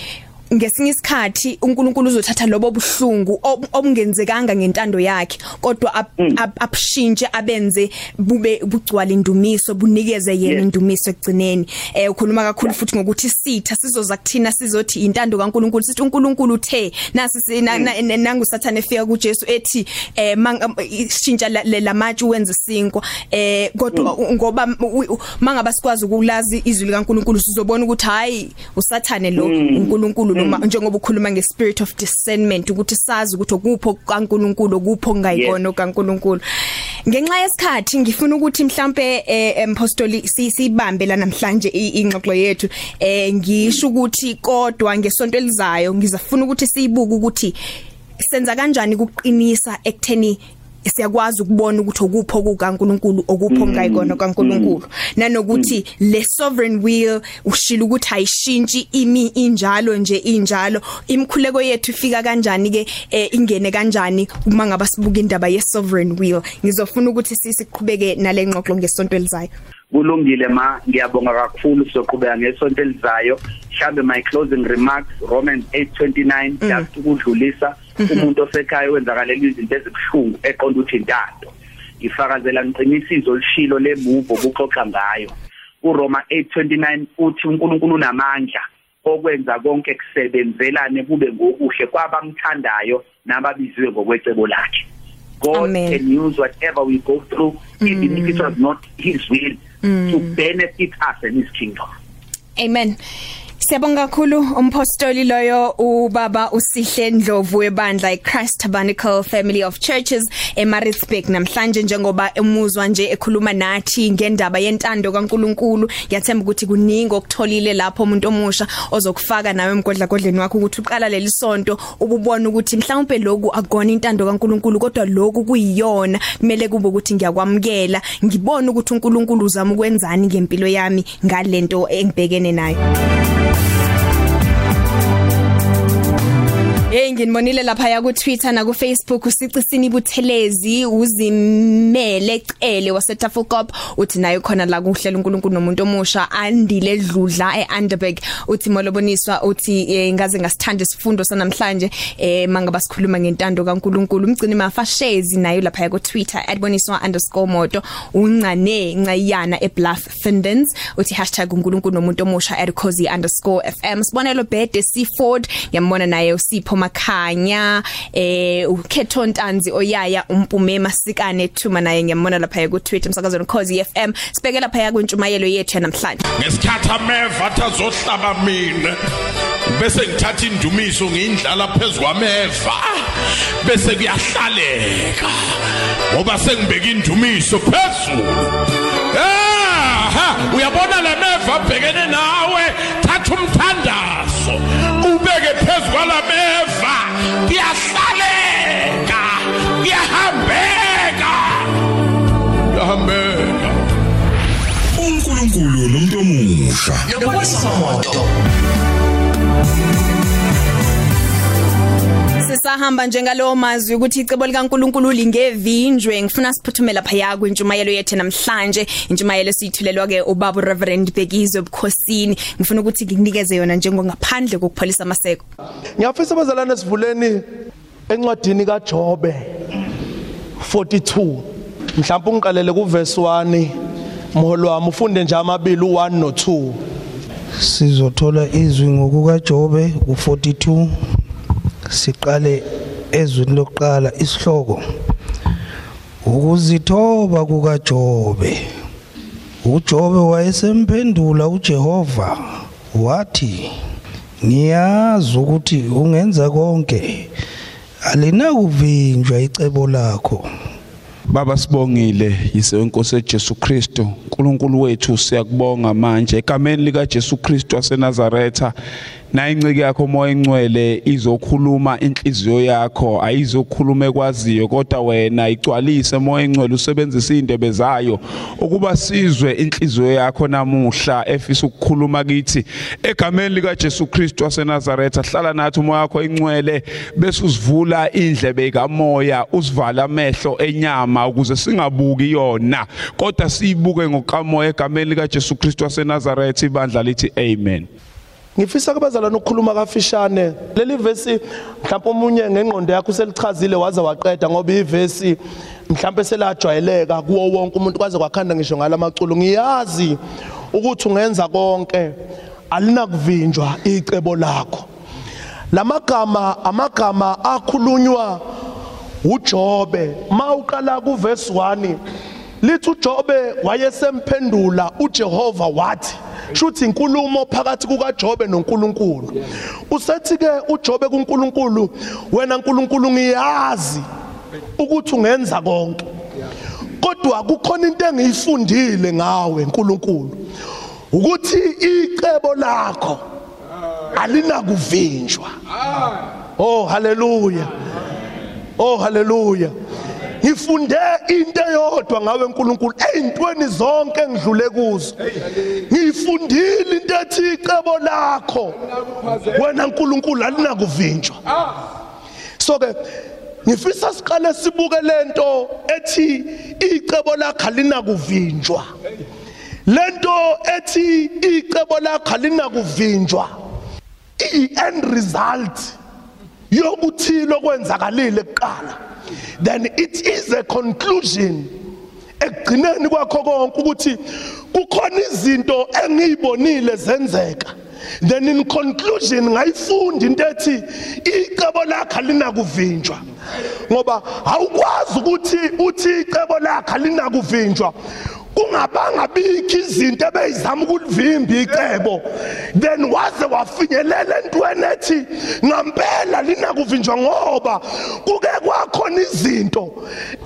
ngesinye isikhathi uNkulunkulu uzothatha lobo buhlungu ob- obungenzekanga ngentando yakhe kodwa ap- ap- abushintshe abenze bube bugcwala indumiso bunikeze yena Yes. indumiso ekugcineni. Eh ukhuluma kakhulu futhi ngokuthi sitha sizoza kuthina sizothi intando kaNkulunkulu sithi uNkulunkulu uthe nasi si- na- na- na- nangu sathane efika kuJesu ethi eh mang- shintsha la- le- lamatshe wenze isinkwa. Eh kodwa u- ngoba u- u- mangaba sikwazi ukulazi izwi likaNkulunkulu sizobona ukuthi hayi usathane lo uNkulunkulu noma njengoba ukhuluma ngespirit of discernment ukuthi sazi ukuthi okupho kaNkulunkulu okupho kungayikona kaNkulunkulu. Ngenxa yesikhathi ngifuna ukuthi mhlambe eh mpostoli sibambe la namhlanje ingxoxo yethu. Eh ngisho ukuthi kodwa ngesonto elizayo ngizafuna ukuthi siyibuke ukuthi senza kanjani ukuqinisa ekutheni siyakwazi ukubona ukuthi okupho kukaNkuluNkulu okupho ngayikona kaNkuluNkulu nanokuthi le sovereign will ushila ukuthi ayishintshi imi injalo nje injalo. Imkhuleko yethu ifika kanjani ke eh, ingene kanjani uma ngaba sibuka indaba ye sovereign will? Ngizofuna ukuthi sisiqhubeke nale ngxoxo ngesonto elizayo. Kulungile ma. Ngiyabonga kakhulu soqhubeka ngesonto elizayo. Mhlambe my closing remarks Romans 8:29 just ukudlulisa umuntu osekhaya wenzakalela izinto ezibhlungu eqonda ukuthi intando. Ifakazela ngiqinisizwe olishilo lemuvo buxoxa ngayo. uRoma 8:29 uthi uNkulunkulu unamandla okwenza konke kusebenzelane kube ngokuhle kwabamthandayo nababiziwe ngokwecebo lakhe. God Amen. can use whatever we go through even if it was not his will to benefit us and his kingdom. Amen. Siyabonga kakhulu umpostoli loyo ubaba usihle Ndlovu webandla iChrist Tabernacle Family of Churches eMaritzburg. Namhlanje njengoba emuzwa nje ekhuluma nathi ngendaba yentando kaNkuluNkulu ngiyathemba ukuthi kuningi okutholile lapho umuntu omusha ozokufaka nawe emgodla godleni wakho ukuthi uqala leli sonto ububona ukuthi mhlawumbe lokhu akona intando kaNkuluNkulu kodwa lokhu kuyiyona. Kumele kube ukuthi ngiyakwamukela ngibona ukuthi uNkulunkulu uzama ukwenzani ngempilo yami ngalento engibhekene nayo. Hey nginibonile lapha ku Twitter na ku Facebook usicisini buthelezi uzimele cele waseTafelkop uthi nayo khona la kuhlela uNkulunkulu nomuntu omusha andile dludla eUnderberg uthi moloboniswa uthi eh, ngaze ngasithanda isifundo sanamhlanje eh mangaba sikhuluma ngentando kaNkulunkulu. Umgcini mafashezi nayo lapha ya ku Twitter @boniswa_moto uncane ncayana eBluff Findens uthi #uNkulunkulu nomuntu omusha @cozy_fm sibonelo bede Seaford ngiyambona naye usipho makhanya eh ukhetho ntanzi oyaya umpume masikane thuma naye ngiyambona lapha ku Twitter umsakazweni Cozy FM sibeke lapha ya kwentshumayelo yethu namhlanje ngesikhathi ameva athazohlaba mina bese ngithatha indumiso ngiyindlala phezulu kwameva bese kuyahlaleka ngoba sengibeka indumiso phezulu eh uyabona lemeva abhekene nawe? Thatha umthandazo ubeke phezulu kwalameva kuyahlaleka kuyahambeka kuyahambeka uNkulunkulu nomuntu omusha. Lokwesa moto. sisahamba njengalowo mazwi ukuthi icebo likaNkuluNkulu lingevinjwe. Ngifuna siphuthumela lapha ya kwentshumayelo yethu namhlanje. Intshumayelo siyithulelwa ke ubaba Reverend Bekizwe ebukhosini ngifuna ukuthi ngikunikeze yona njengongaphandle kokupholisa amaseko. Ngiyafisa abazalwane sivuleni encwadini kaJobe 42 mhlawumbe ungiqalele kuverse 1 mholo wami ufunde nje amabili u1 no2 sizothola izwi ngokukaJobe u42 siqale ezwini lokuqala isihloko ukuzithoba kukaJobe. uJobe wayesemphendula uJehova wathi ngiyazi ukuthi ungenza konke alinakuvinjwa icebo lakho. Baba sibongile yise wenkosi Jesu Kristu uNkulunkulu wethu siyakubonga manje. Egameni lika Jesu Kristu waseNazaretha na incike yakho moya engcwele izokhuluma inhliziyo yakho ayizokhuluma ekwaziyo kodwa wena igcwalise moya engcwele usebenzise indebe zayo ukuba sizwe inhliziyo yakho namuhla. Efisa ukukhuluma kithi egameni lika Jesu Kristu waseNazaretha hlala nathi umoya wakho engcwele bese usivula indlebe kamoya usivala amehlo enyama ukuze singabuki yona. Kodwa siyibuke ngokamoya egameni lika Jesu Kristu waseNazaretha ibandla lithi amen. Ngifisa kubazalwane ukukhuluma kafishane. Leli vesi mhlawumbe omunye ngengqondo yakho uselichazile waze waqeda ngoba ivesi mhlawumbe selajwayeleka kuwo wonke umuntu kwaze kwakhanda ngisho ngalamaculo ngiyazi ukuthi ungenza konke alinakuvinjwa icebo lakho. Lamagama amagama akhulunywa uJobe. Mawuqala kuverse 1 lithi uJobe wayesemphendula uJehova wathi shuthi inkulumo phakathi kukaJobe noNkulunkulu. Usethi ke uJobe kuNkulunkulu wena nkulunkulu ngiyazi ukuthi ungenza konke kodwa kukhona into engiyifundile ngawe nkulunkulu ukuthi icebo lakho alinakuvinjwa. Oh haleluya oh haleluya ngifunde into eyodwa ngawe nkulunkulu. Ey'ntweni zonke engidlule kuzo. Ngiyifundile into ethi icebo lakho wena nkulunkulu alinakuvinjwa. So ke ngifisa siqale sibuke lento ethi icebo lakho alinakuvinjwa. Lento ethi icebo lakho alinakuvinjwa i-end result yokuthilo kwenzakalile kuqala. Then it is a conclusion. Ekugcineni kwakho konke ukuthi kukhona izinto engiyibonile zenzeka. Then in conclusion ngayifunda into ethi icebo lakho alinakuvinjwa. Ngoba awukwazi ukuthi uthi icebo lakho alinakuvinjwa. Kungabanga bikho izinto ebeyizama ukulivimba icebo. Then waze wafinyelela entweni ethi ngampela linakuvinjwa ngoba kuke kwakhona izinto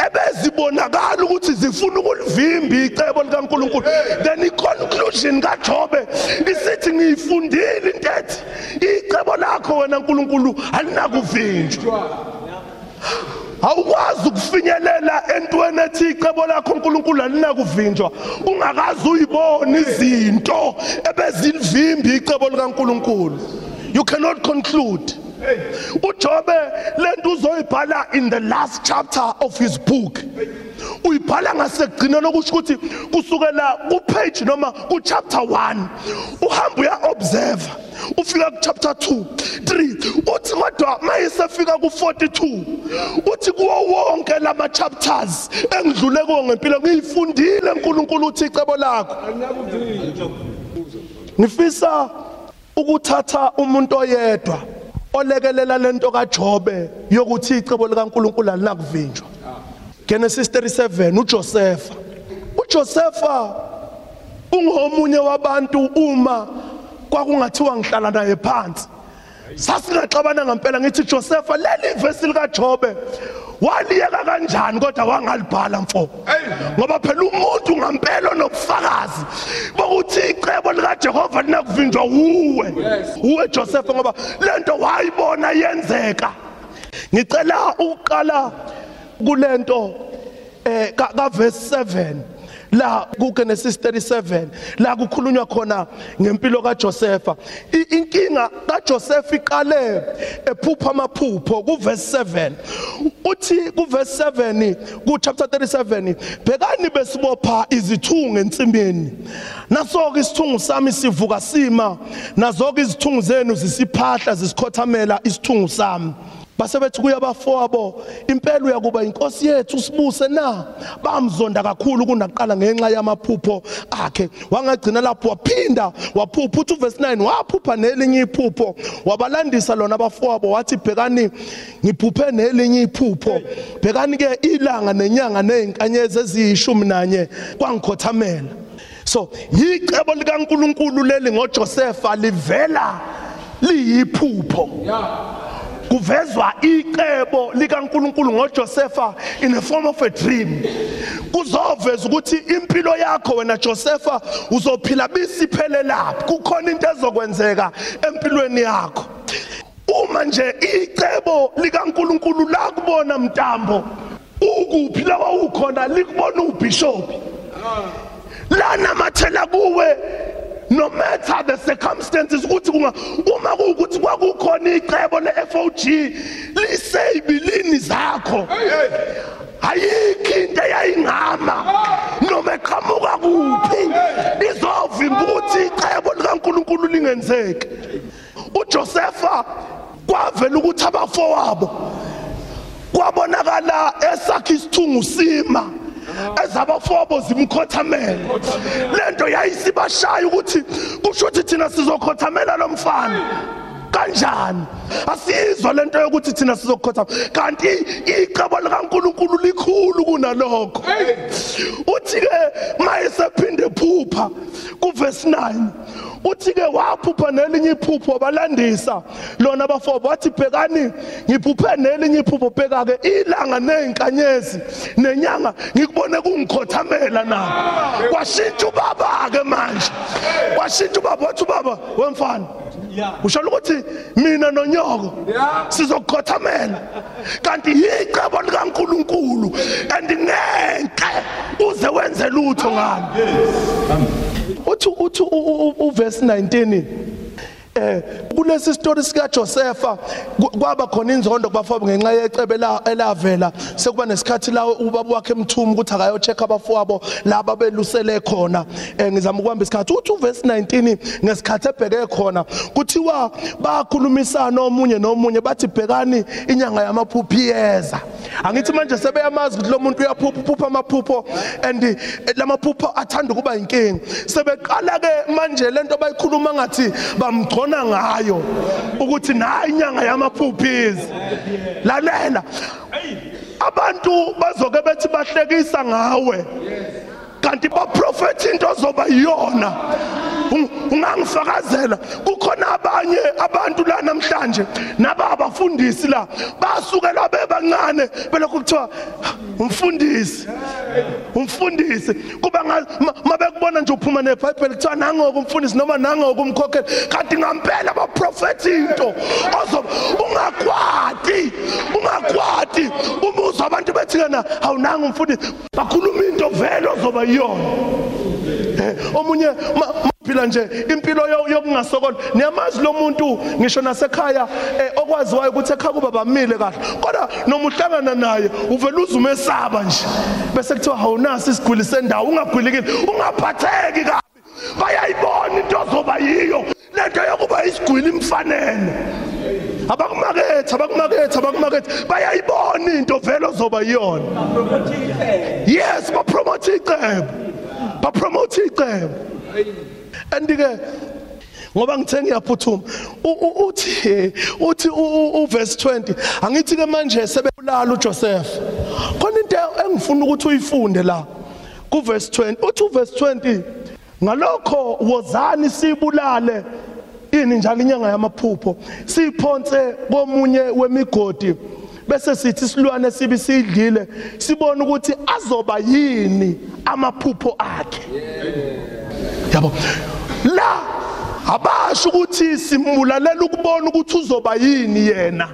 ebezibonakala ukuthi zifuna ukulivimba icebo likaNkuluNkulu. Then iconclusion kaJobe isithi ngiyifundile into ethi icebo lakho wena nkulunkulu alinakuvinjwa. Awukwazi ukufinyelela entweni ethi icebo lakho uNkulunkulu alinakuvinjwa. Ungakazi uyibona izinto ebezilivimba icebo likaNkulunkulu. You cannot conclude. uJobe lento uzoyibhala in the last chapter of his book. Uyibhala ngasekugcineni okusho ukuthi kusukela kupage noma kuchapter 1 uhamba uya observe ufika kuchapter 2 3 uthi kodwa mayisefika ku42 uthi kuwo wonke lama chapters engidlule kuwo ngempilo ngiyifundile uNkulunkulu uthi icebo lakho. Ngifisa ukuthatha umuntu oyedwa olekelela lento kaJobe yokuthi icebo likaNkulunkulu alinakuvinjwa Genesis 37 uJosepha uJosepha ungomunye wabantu uma kwakungathiwa ngihlala naye phansi. Sasingaxabana ngempela ngithi Josepha leli verse lika Jobe waliyeka kanjani kodwa wangalibhala mfo? Ngoba phela umuntu ngempela onobufakazi bokuthi icebo lika Jehova linakuvinjwa uwe uwe Joseph ngoba lento wayibona yenzeka. Ngicela ukuqala kulento eh ka verse 7 la kuGenesis 37 la kukhulunywa khona ngempilo kaJosepha inkinga kaJoseph iqale ephupha amaphupho kuverse 7 uthi kuverse 7 ku chapter 37 bhekani besibopha izithungu ensimini naso ke isithungu sami sivuka sima nazo ke izithungu zenu zisiphahla zisikhothamela isithungu sami. Base bethi kuyabafowabo impela uyakuba inkosi yethu sibuse na? Bamzonda kakhulu kunaqala ngenxa yamaphupho akhe. Wangagcina lapho waphinda waphupha. Uthi verse 9 waphupha nelinye iphupho. Wabalandisa lona abafowabo wathi bhekani ngiphuphe nelinye iphupho. Bhekani ke ilanga nenyanga nezinkanyezi eziyishumi nanye kwangikhothamela. So yicebo likaNkuluNkulu leli ngoJosepha livela liyiphupho. Yeah. Kuvezwa icebo likaNkuluNkulu ngoJosepha in the form of a dream. Kuzoveza ukuthi impilo yakho wena Josepha uzophila bisiphele lapho kukhona into ezokwenzeka empilweni yakho. Uma nje icebo likaNkuluNkulu la kubona mtambo ukuphi? Lawa ukhona likubona ubishop lana mathela kuwe no matter the circumstances ukuthi uma kuukuthi kwakukhona icebo le-FOG liseyibilini zakho. Ayikho into eyayingama. Noma eqhamuka kuphi izovimba ukuthi icebo likaNkuluNkulu lingenzeki. uJosepha kwavela ukuthi abafowabo kwabonakala esakhe isithungu sima ezabafowabo zimkhothamela lento yayisibashaya ukuthi kusho ukuthi thina sizokhothamela lo mfana. Kanjani? Asizwa lento yokuthi thina sizokhotha kanti icebo likaNkuluNkulu likhulu kunalokho. Uthi ke mayesephinde phupha kuverse 9 uthi ke waphupha nelinye iphupho wabalandisa. Lona abafowabo wathi bhekani ngiphuphe nelinye iphupho bheka ke ilanga nezinkanyezi nenyanga ngikubone kungikhothamela nabo kwashintsha ubaba ke manje. Kwashintsha ubaba wathi ubaba wemfana usho ukuthi mina nonyoko sizokukhothamela kanti yicebo likaNkuluNkulu and ngeke uze wenze lutho ngami uthi uthi uverse 19 eh kulesi story sika Josepha kwaba khona inzondo kubafowabo ngenxa yecebe elavela. Sekuba nesikhathi la ubaba wakhe emthuma ukuthi akayo check abafowabo laba belusele khona. Eh ngizama ukubamba isikhathi. Uthi uverse 19 ngesikhathi ebheke khona kuthiwa bakhulumisana omunye nomunye bathi bhekani inyanga yamaphuphi yeza angithi manje sebeyamazi ukuthi lo muntu uyaphupha phupha amaphupho and lamaphupho athanda ukuba inkingi sebeqala ke manje lento bayikhuluma ngathi bamgcona ngayo ukuthi nayi inyanga yamaphuphizi lalela. Abantu bazoke bethi bahlekisa ngawe. Kanti baprofethi into ozoba yiyona ungangifakazela. Kukhona abanye abantu la namhlanje naba abafundisi la basukela bebancane belokhu kuthiwa umfundisi umfundisi. Kuba mabekubona nje uphuma nebhayibheli kuthiwa nangoku umfundisi noma nangoku umkhokheli. Kanti ngampela baprofethi into. Ozoba ungakwati ungakwati. Umuzwa abantu bethi kana awunanga umfundisi. Bakhuluma into vele ozoba yiyona omunye phila nje impilo yokungasokoli niyamazi lo muntu ngisho nasekhaya okwaziwayo ukuthi ekhaya kuba bamile kahle. Kodwa noma uhlangana naye uvela uzumesaba nje. Bese kuthiwa hawunasi isigwili sendawo ungagwilikile ungaphatheki kabi. Bayayibona into ozoba yiyo lento yokuba isigwili imfanele. Abakumakethe abakumakethe abakumakethe bayayibona into vele ozoba yiyona. Yes bapromote icebo. Bapromote icebo. Andike ngoba ngithe ngiyaphuthuma uthi uthi uverse 20 angithi ke manje sebebulala uJoseph. Khona into engifuna ukuthi uyifunde la kuverse 20 uthi uverse 20 ngalokho wozani sibulale ini njalo inyanga yamaphupho. Siphonse komunye wemigodi bese sithi silwane sibi sidlile sibone ukuthi azoba yini amaphupho akhe. Yabo. La abasho ukuthi simbulalela ukubona ukuthi uzoba yini yena.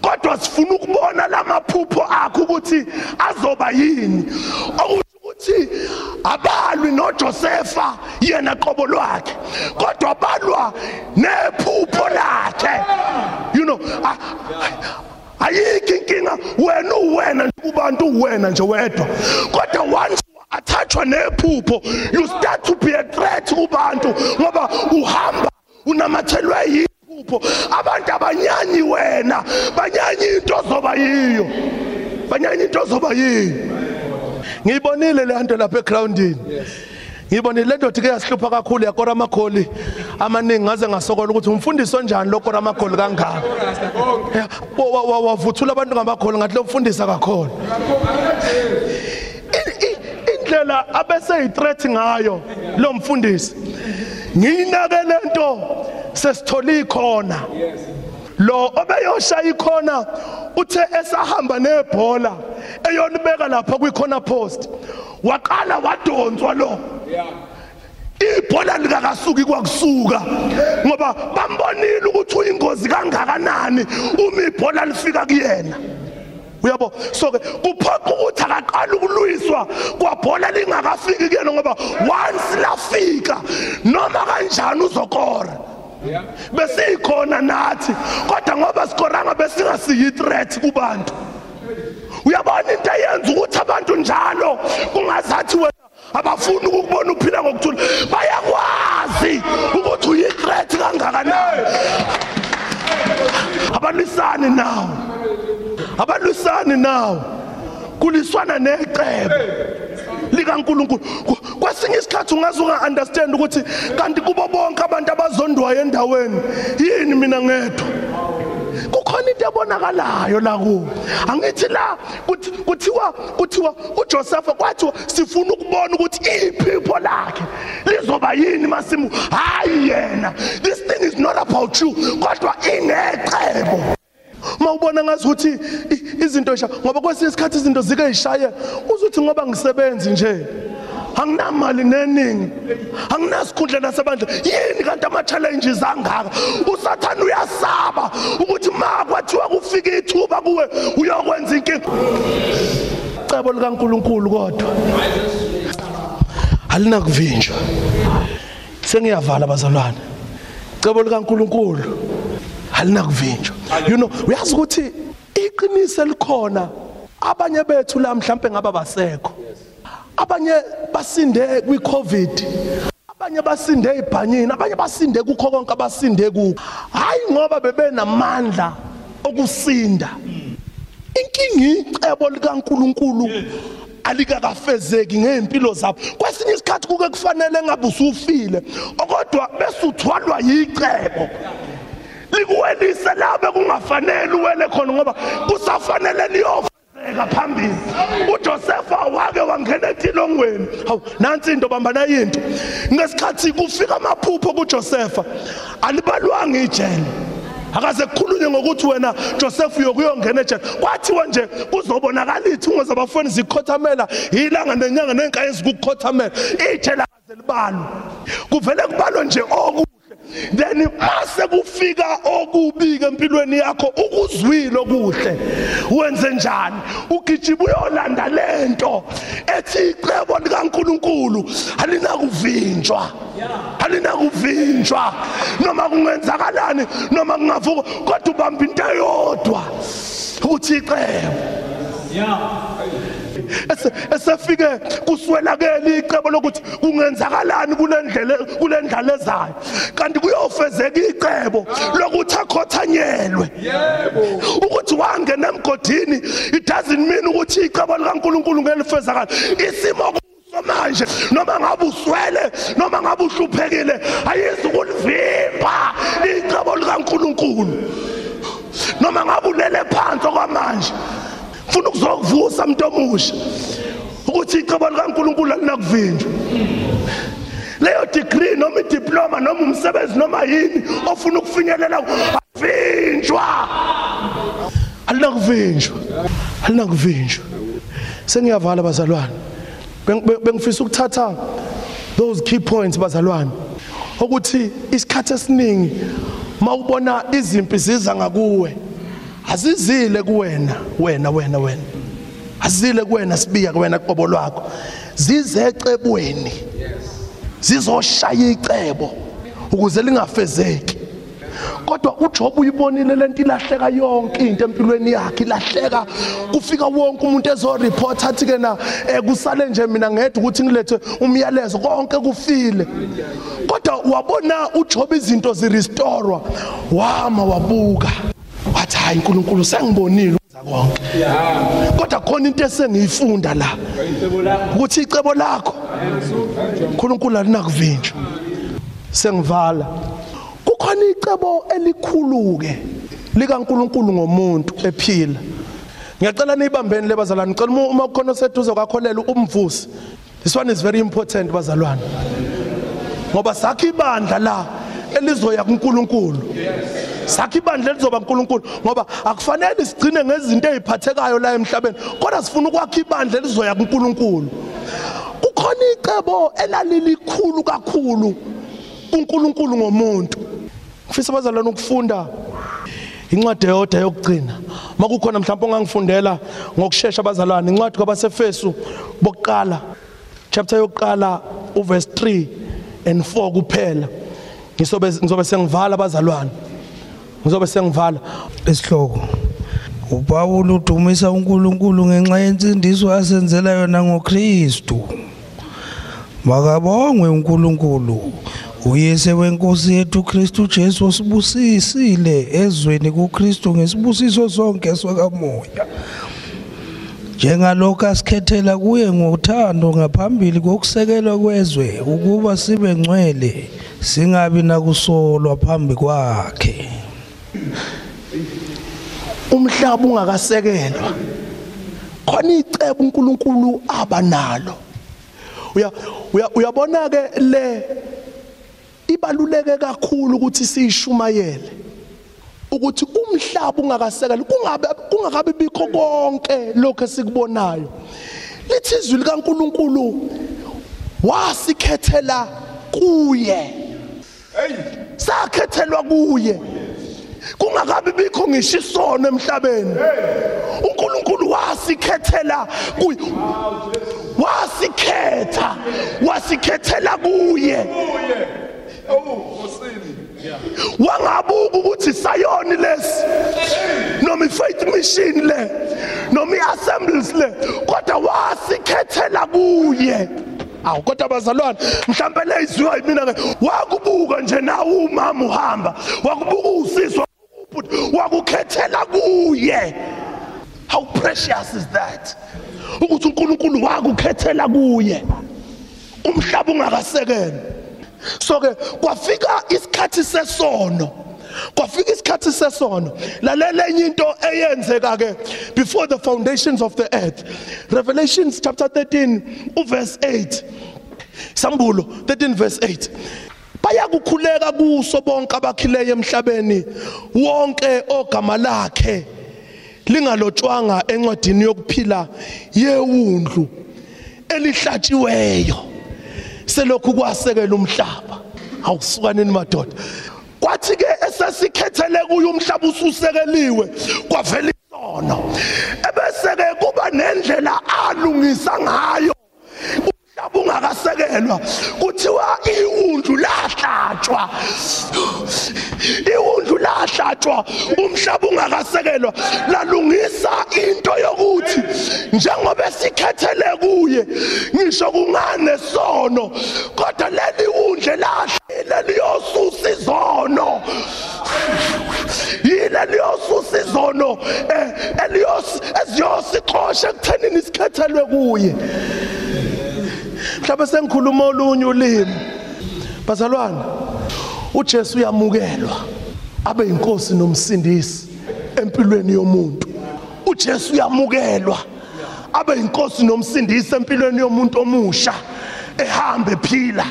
Kodwa sifuna ukubona lamaphupho akhe ukuthi azoba yini. Abalwi noJosepha yena qobo lwakhe. Kodwa balwa nephupho lakhe. You know ayikho inkinga. Wena uwena kubantu uwena nje wedwa. Kodwa once attachwa nephupho you start to be a threat kubantu ngoba uhamba unamathelwe yiphupho. Abantu abanyanyi wena banyanyi into ozoba yiyo. Banyanyi into ozoba yiyo. Ngiyibonile le nto lapha egroundini. Ngibonile le ndoda ke yasihlupha kakhulu yakora amakholi. Amaningi ngaze ngasokola ukuthi umfundisi onjani lo kora amakholi kangaka. Wavuthula abantu ngamakholi ngathi lo mfundisa kakhona. Indlela abese yithreat ngayo lo mfundisi ngiyinake lento sesithole ikhona. Lo obeyoshaya ikhona uthe esahamba nebhola eyonibeka lapha kwi-corner post waqala wadonswa lo. Ibhola likakasuki kwakusuka ngoba bambonile ukuthi uyingozi kangakanani uma ibhola lifika kuyena. Uyabo so ke kuphoqa ukuthi akaqala ukulwiswa kwabhola lingakafiki kuyena ngoba once lafika noma kanjani uzokora. Besikhona nathi kodwa ngoba sikoranga besingasiyi threat kubantu. Uyabona into eyenza ukuthi abantu njalo kungazathi wena abafuni ukubona uphila ngokuthula? Bayakwazi ukuthi uyi-threat kangakanani. Abalwisani nawo. Abalwisani nawo. Kuliswana necebo. likaNkuluNkulu. Ku- kwesinye isikhathi ungaze unga-understand ukuthi kanti kubo bonke abantu abazondwayo endaweni yini mina ngedwa? Kukhona into ebonakalayo la kuwo angithi la kuthi- kuthiwa kuthiwa uJoseph kwathiwa sifuna ukubona ukuthi iphipho lakhe lizoba yini masimu? Hayi yena this thing is not about you kodwa inecebo mawubona ngazi ukuthi i- izinto sha ngoba kwesinye isikhathi izinto zike yishaye uzuthi ngoba ngisebenzi nje anginamali neningi anginasikhundla nasebandla yini kanti ama-challenges angaka? Usathane uyasaba ukuthi ma kwathiwa kufika ithuba kuwe uyokwenza inkinga. Cebo likankulunkulu kodwa alinakuvinjwa. Sengiyavala bazalwane. Cebo likankulunkulu. Alinakuvinjwa you know uyazi ukuthi iqiniso elikhona abanye bethu la mhlambe ngaba basekho. Abanye basinde kwi-covid. Abanye basinde ibhanyini abanye basinde kukho konke abasinde ku. Hayi ngoba bebenamandla okusinda. Inkingi icebo likaNkuluNkulu alikakafezeki ngempilo zabo. Kwesinye isikhathi kuke kufanele ngabe usufile okodwa bese uthwalwa yicebo. Likuwelise labe kungafanele uwele khona ngoba kusafanele liyofezeka phambili. uJosepha wake wangena etilongweni. Hawu nansi into bambana into ngesikhathi kufika amaphupho kuJosepha alibalwanga ijele. Akaze kukhulunywe ngokuthi wena Joseph uyokuyongena ejele. Kwathiwa nje kuzobonakala ithungo zabafoni zikhothamela ilanga nenyanga nenkayi ezikukhothamela ijele akaze libalwe. Kuvele kubalwe nje okuhle then mase kufika okubi empilweni yakho ukuzwile okuhle. Wenze njani? Ugijima uyolanda lento ethi icebo likaNkuluNkulu alinakuvinjwa. Alinakuvinjwa. Noma kungenzakalani noma kungavuka kodwa ubamba into eyodwa. Ukuthi icebo. Ese esefike kuswelakele icebo lokuthi kungenzakalani kule ndlela kule ndlela ezayo kanti kuyofezeka icebo lokuthi akhothanyelwe ukuthi wangena emgodini it doesn't mean ukuthi icebo likaNkuluNkulu ngelifezakala isimo manje noma ngabe uswele noma ngabe uhluphekile ayizukulivimba icebo likaNkuluNkulu. Noma ngabe ulele phansi okwamanje. Ufuna ukuzokuvusa umuntu omusha ukuthi icebo likaNkuluNkulu alinakuvinjwa leyo degree noma idiploma noma umsebenzi noma yini ofuna ukufinyelela avinjwa. Alinakuvinjwa alinakuvinjwa sengiyavala bazalwane. Beng- beng- bengifisa ukuthatha those key points bazalwane. Ukuthi isikhathi esiningi mawubona izimpi ziza ngakuwe. Azizile kuwena wena wena wena. Azile kuwena sibiya kuwena qobo lwakho. Zizecebweni zizoshaya icebo ukuze lingafezeki. Kodwa uJob uyibonile lento ilahleka yonke into empilweni yakhe ilahleka. Kufika wonke umuntu ezoreport athi ke na eh, kusale nje mina ngedwa ukuthi ngilethe umyalezo. Konke kufile. Kodwa wabona uJob izinto zirestore wama wabuka. Wathi hayi uNkulunkulu sengibonile ukwenza konke kodwa khona into esengiyifunda la ukuthi icebo lakho uNkulunkulu alinakuvinjwa. Sengivala. Kukhona icebo elikhulu ke likaNkulunkulu ngomuntu ephila. Ngiyacela niyibambeni lebazalwane ngicela uma- uma kukhona oseduze kwakholela umvusi. This one is very important bazalwane. Ngoba sakhe ibandla la. Elizoya kuNkulunkulu sakhe ibandla lizoba uNkulunkulu ngoba akufanele sigcine ngezinto eziphathekayo la emhlabeni kodwa sifuna ukwakha ibandla lizoya kuNkulunkulu kukhona icebo elalilikhulu kakhulu uNkulunkulu ngomuntu. Ngifisa abazalwane ukufunda incwadi eyodwa yokugcina. Makukhona mhlawumbe ongangifundela ngokusheshsha abazalwane incwadi kwabasefesu bokuqala chapter yokuqala uverse 3 and 4 kuphela. Ngisobe ngizobe sengivala abazalwane. Ngizobe sengivala. Esihloko uPawulu udumisa uNkulunkulu ngenxa yensindiso asenzela yona ngoKristu. Makabongwe uNkulunkulu uyise wenkosi yethu Kristu Jesu osibusisile ezweni kuKristu ngesibusiso sonke sokamoya njengalokho asikhethela kuye ngothando ngaphambili kokusekelwa kwezwe ukuba sibe ngcwele. Singabi nakusolwa phambi kwakhe. Umhlaba ungakasekelwa. Khona icebo uNkulunkulu abanalo uya uya- uyabona ke le ibaluleke kakhulu ukuthi siyishumayele. Ukuthi umhlaba ungakasekeli kungabe kungakabi bikho konke lokho esikubonayo. Lithi izwi likaNkuluNkulu wasikhethela kuye. Sakhethelwa kuye. Kungakabi bikho ngisho isono emhlabeni. uNkulunkulu wasikhethela kuye. Wasikhetha. Wasikhethela kuye. Wangabuka ukuthi sayoni lesi noma ifaith mission le noma iassemblies le kodwa wasikhethela kuye. Awu kodwa bazalwane mhlambe lezwiwa yimina ke wakubuka nje nawe umama uhamba wakubuka usiswa wakukhethela kuye. How precious is that? Ukuthi uNkulunkulu wakukhethela kuye. Umhlaba ungakasekeli. So ke kwafika isikhathi sesono. Kwafika isikhathi sesono. Lalela enye into eyenzeka ke before the foundations of the earth. Revelations chapter 13 uverse 8 sambulo 13 verse 8 bayakukhuleka kuso bonke abakhileyo emhlabeni wonke ogama lakhe lingalotshwanga encwadini yokuphila yewundlu elihlatshiweyo. Selokhu kwasekela umhlaba. Awusukanini madoda. Kwathi ke esesikhethele kuye umhlaba ususekeliwe kwavela isono. Ebese ke kuba nendlela alungisa ngayo. Umhlaba ungakasekelwa kuthiwa iwundlu lahlatshwa. Iwundlu lahlatshwa. Umhlaba ungakasekelwa. Lalungisa into yokuthi njengoba sikhethele kuye ngisho kungane sono kodwa leli wundle lahle liyosusa izono. Yile liyosusa izono eh, eliyos eziyosiqosha ekuthenini isikhethelwe kuye. Mhlawumbe sengikhuluma olunye ulimi. Bazalwane uJesu uyamukelwa abe inkosi nomsindisi empilweni yomuntu. uJesu uyamukelwa abe inkosi nomsindisi empilweni yomuntu omusha. Ehambe phila.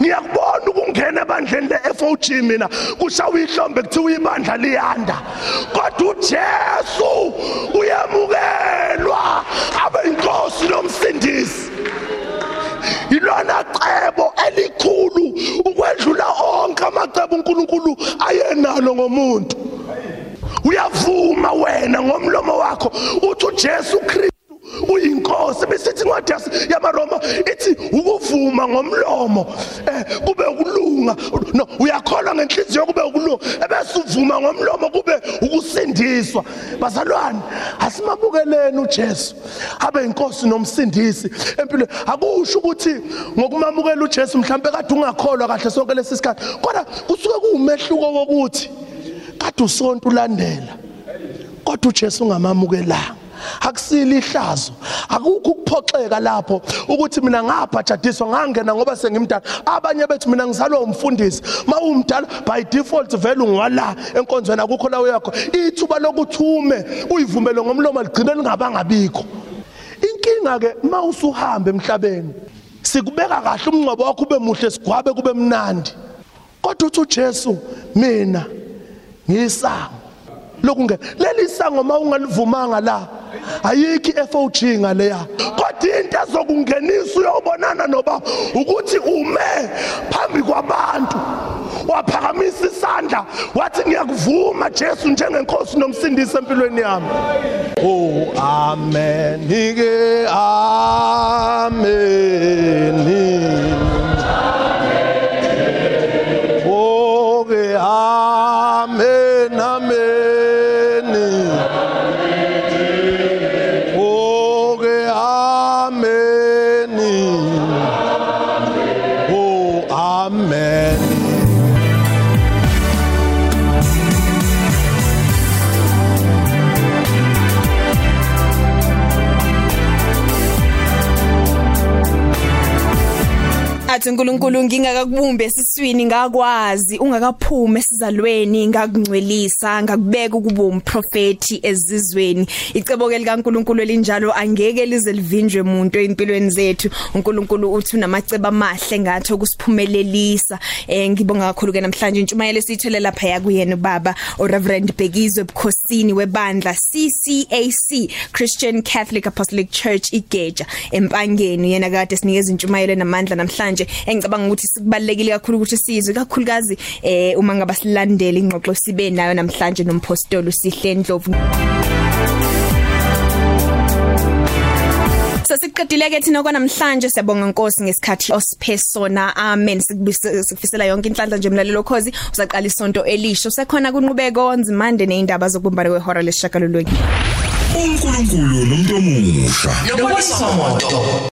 Ngiyakubona ukungena ebandleni le-FOG mina kushawa ihlombe kuthiwa ibandla liyanda. Kodwa uJesu uyamukelwa abe inkosi nomsindisi. Ilona cebo elikhulu ukwedlula onke amacebo uNkulunkulu ayenalo ngomuntu. Uyavuma wena ngomlomo wakho uthi uJesu Kristu uyinkosi besithi incwadi yamaroma ithi ukuvuma ngomlomo eh kube ukulunga. No uyakholwa ngenhliziyo kube ukulunga. Ebese uvuma ngomlomo kube ukusindiswa. Bazalwane asimabukeleni uJesu. Abe inkosi nomsindisi empilo akusho ukuthi ngokumamukela uJesu mhlambe kade ungakholwa kahle sonke lesi sikhathi kodwa kusuke kuwumehluko wokuthi kade usonto ulandela kodwa uJesu ungamamukelanga akusile ihlazo. Akukho ukuphoxeka lapho ukuthi mina ngabhajadiswa ngangena ngoba sengimdala. Abanye bethu mina ngizalwa umfundisi. Mawumdala by default vele ungwala enkonzweni akukho lawo yakho ithuba lokuthume uyivumele ngomlomo ligcine lingabanga bikho inkinga ke mawusuhamba emhlabeni sikubeka kahle umngcwabo wakho ube muhle sigwabe kube mnandi. Kodwa uthi uJesu mina ngisango lokunge. Leli sango mawungalivumanga la ayikho iFOG ngaleya. Kodwa into ezokungenisa uyobonana noba ukuthi ume phambi kwabantu waphakamisa isandla wathi ngiyakuvuma Jesu njengenkosi nomsindisi empilweni yami. Oh amen. Ke amen. Athi uNkulunkulu ngingakakubumbe esiswini ngakwazi ungakaphumi esizalweni ngakungcwelisa ngakubeka ukuba umprofeti ezizweni. Icebo ke likaNkulunkulu elinjalo angeke lize livinjwe umuntu empilweni zethu. uNkulunkulu uthi unamacebo amahle ngathi okusiphumelelisa. Eh ngibonga kakhulu ke namhlanje intshumayelo esiyithele lapha ya kuyena baba uReverend Bekizwe ebukhosini webandla CCAC Christian Catholic Apostolic Church igeja. Empangeni yena kade sinikeza intshumayelo namandla namhlanje engicabanga ukuthi sikubalekile kakhulu ukuthi sizwe kakhulukazi eh uma ngaba silandela ingxoxo sibe nayo namhlanje nompostoli usihle Ndlovu Sasiqedile ke thina kwanamhlanje siyabonga Nkosi ngesikhathi osiphe sona. Amen. Sikufisela yonke inhlanhla nje mlalelo khozi usaqala isonto elisho sekhona kunqubeko onzimande neindaba zokubumbana kwehora leshakalolunye uNkulunkulu nomuntu omusha. Noboniso moto